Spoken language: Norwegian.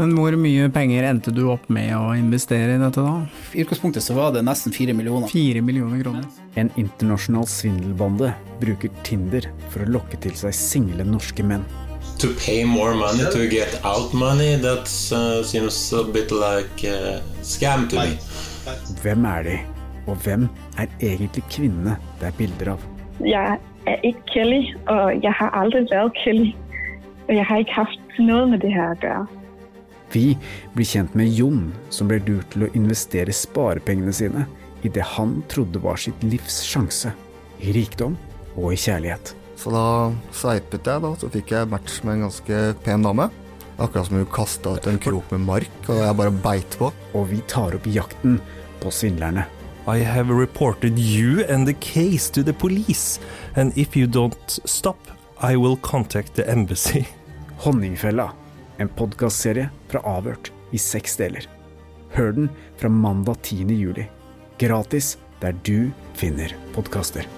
Men hvor mye penger endte du opp med å investere i dette da? I utgangspunktet så var det nesten fire millioner. Fire millioner kroner. En internasjonal svindelbande bruker Tinder for å lokke til seg single norske menn. To pay more money to get out money, that uh, seems a bit like a scam to me. Hvem er de, og hvem er egentlig kvinnene det er bilder av? Jeg er ikke Kelly, og jeg har aldri vært Kelly. Og jeg har ikke hatt noe med det her å gjøre. Vi blir kjent med Jon, som ble lurt til å investere sparepengene sine i det han trodde var sitt livs sjanse. I rikdom og i kjærlighet. Så da sveipet jeg, da, så fikk jeg match med en ganske pen dame. Akkurat som hun kasta ut en krok med mark, og jeg bare beit på. Og vi tar opp jakten på svindlerne. I have reported you and the case to the police, and if you don't stop, I will contact the embassy. Honningfella, en podkastserie fra Avhørt i seks deler. Hør den fra mandag 10. juli. Gratis der du finner podkaster.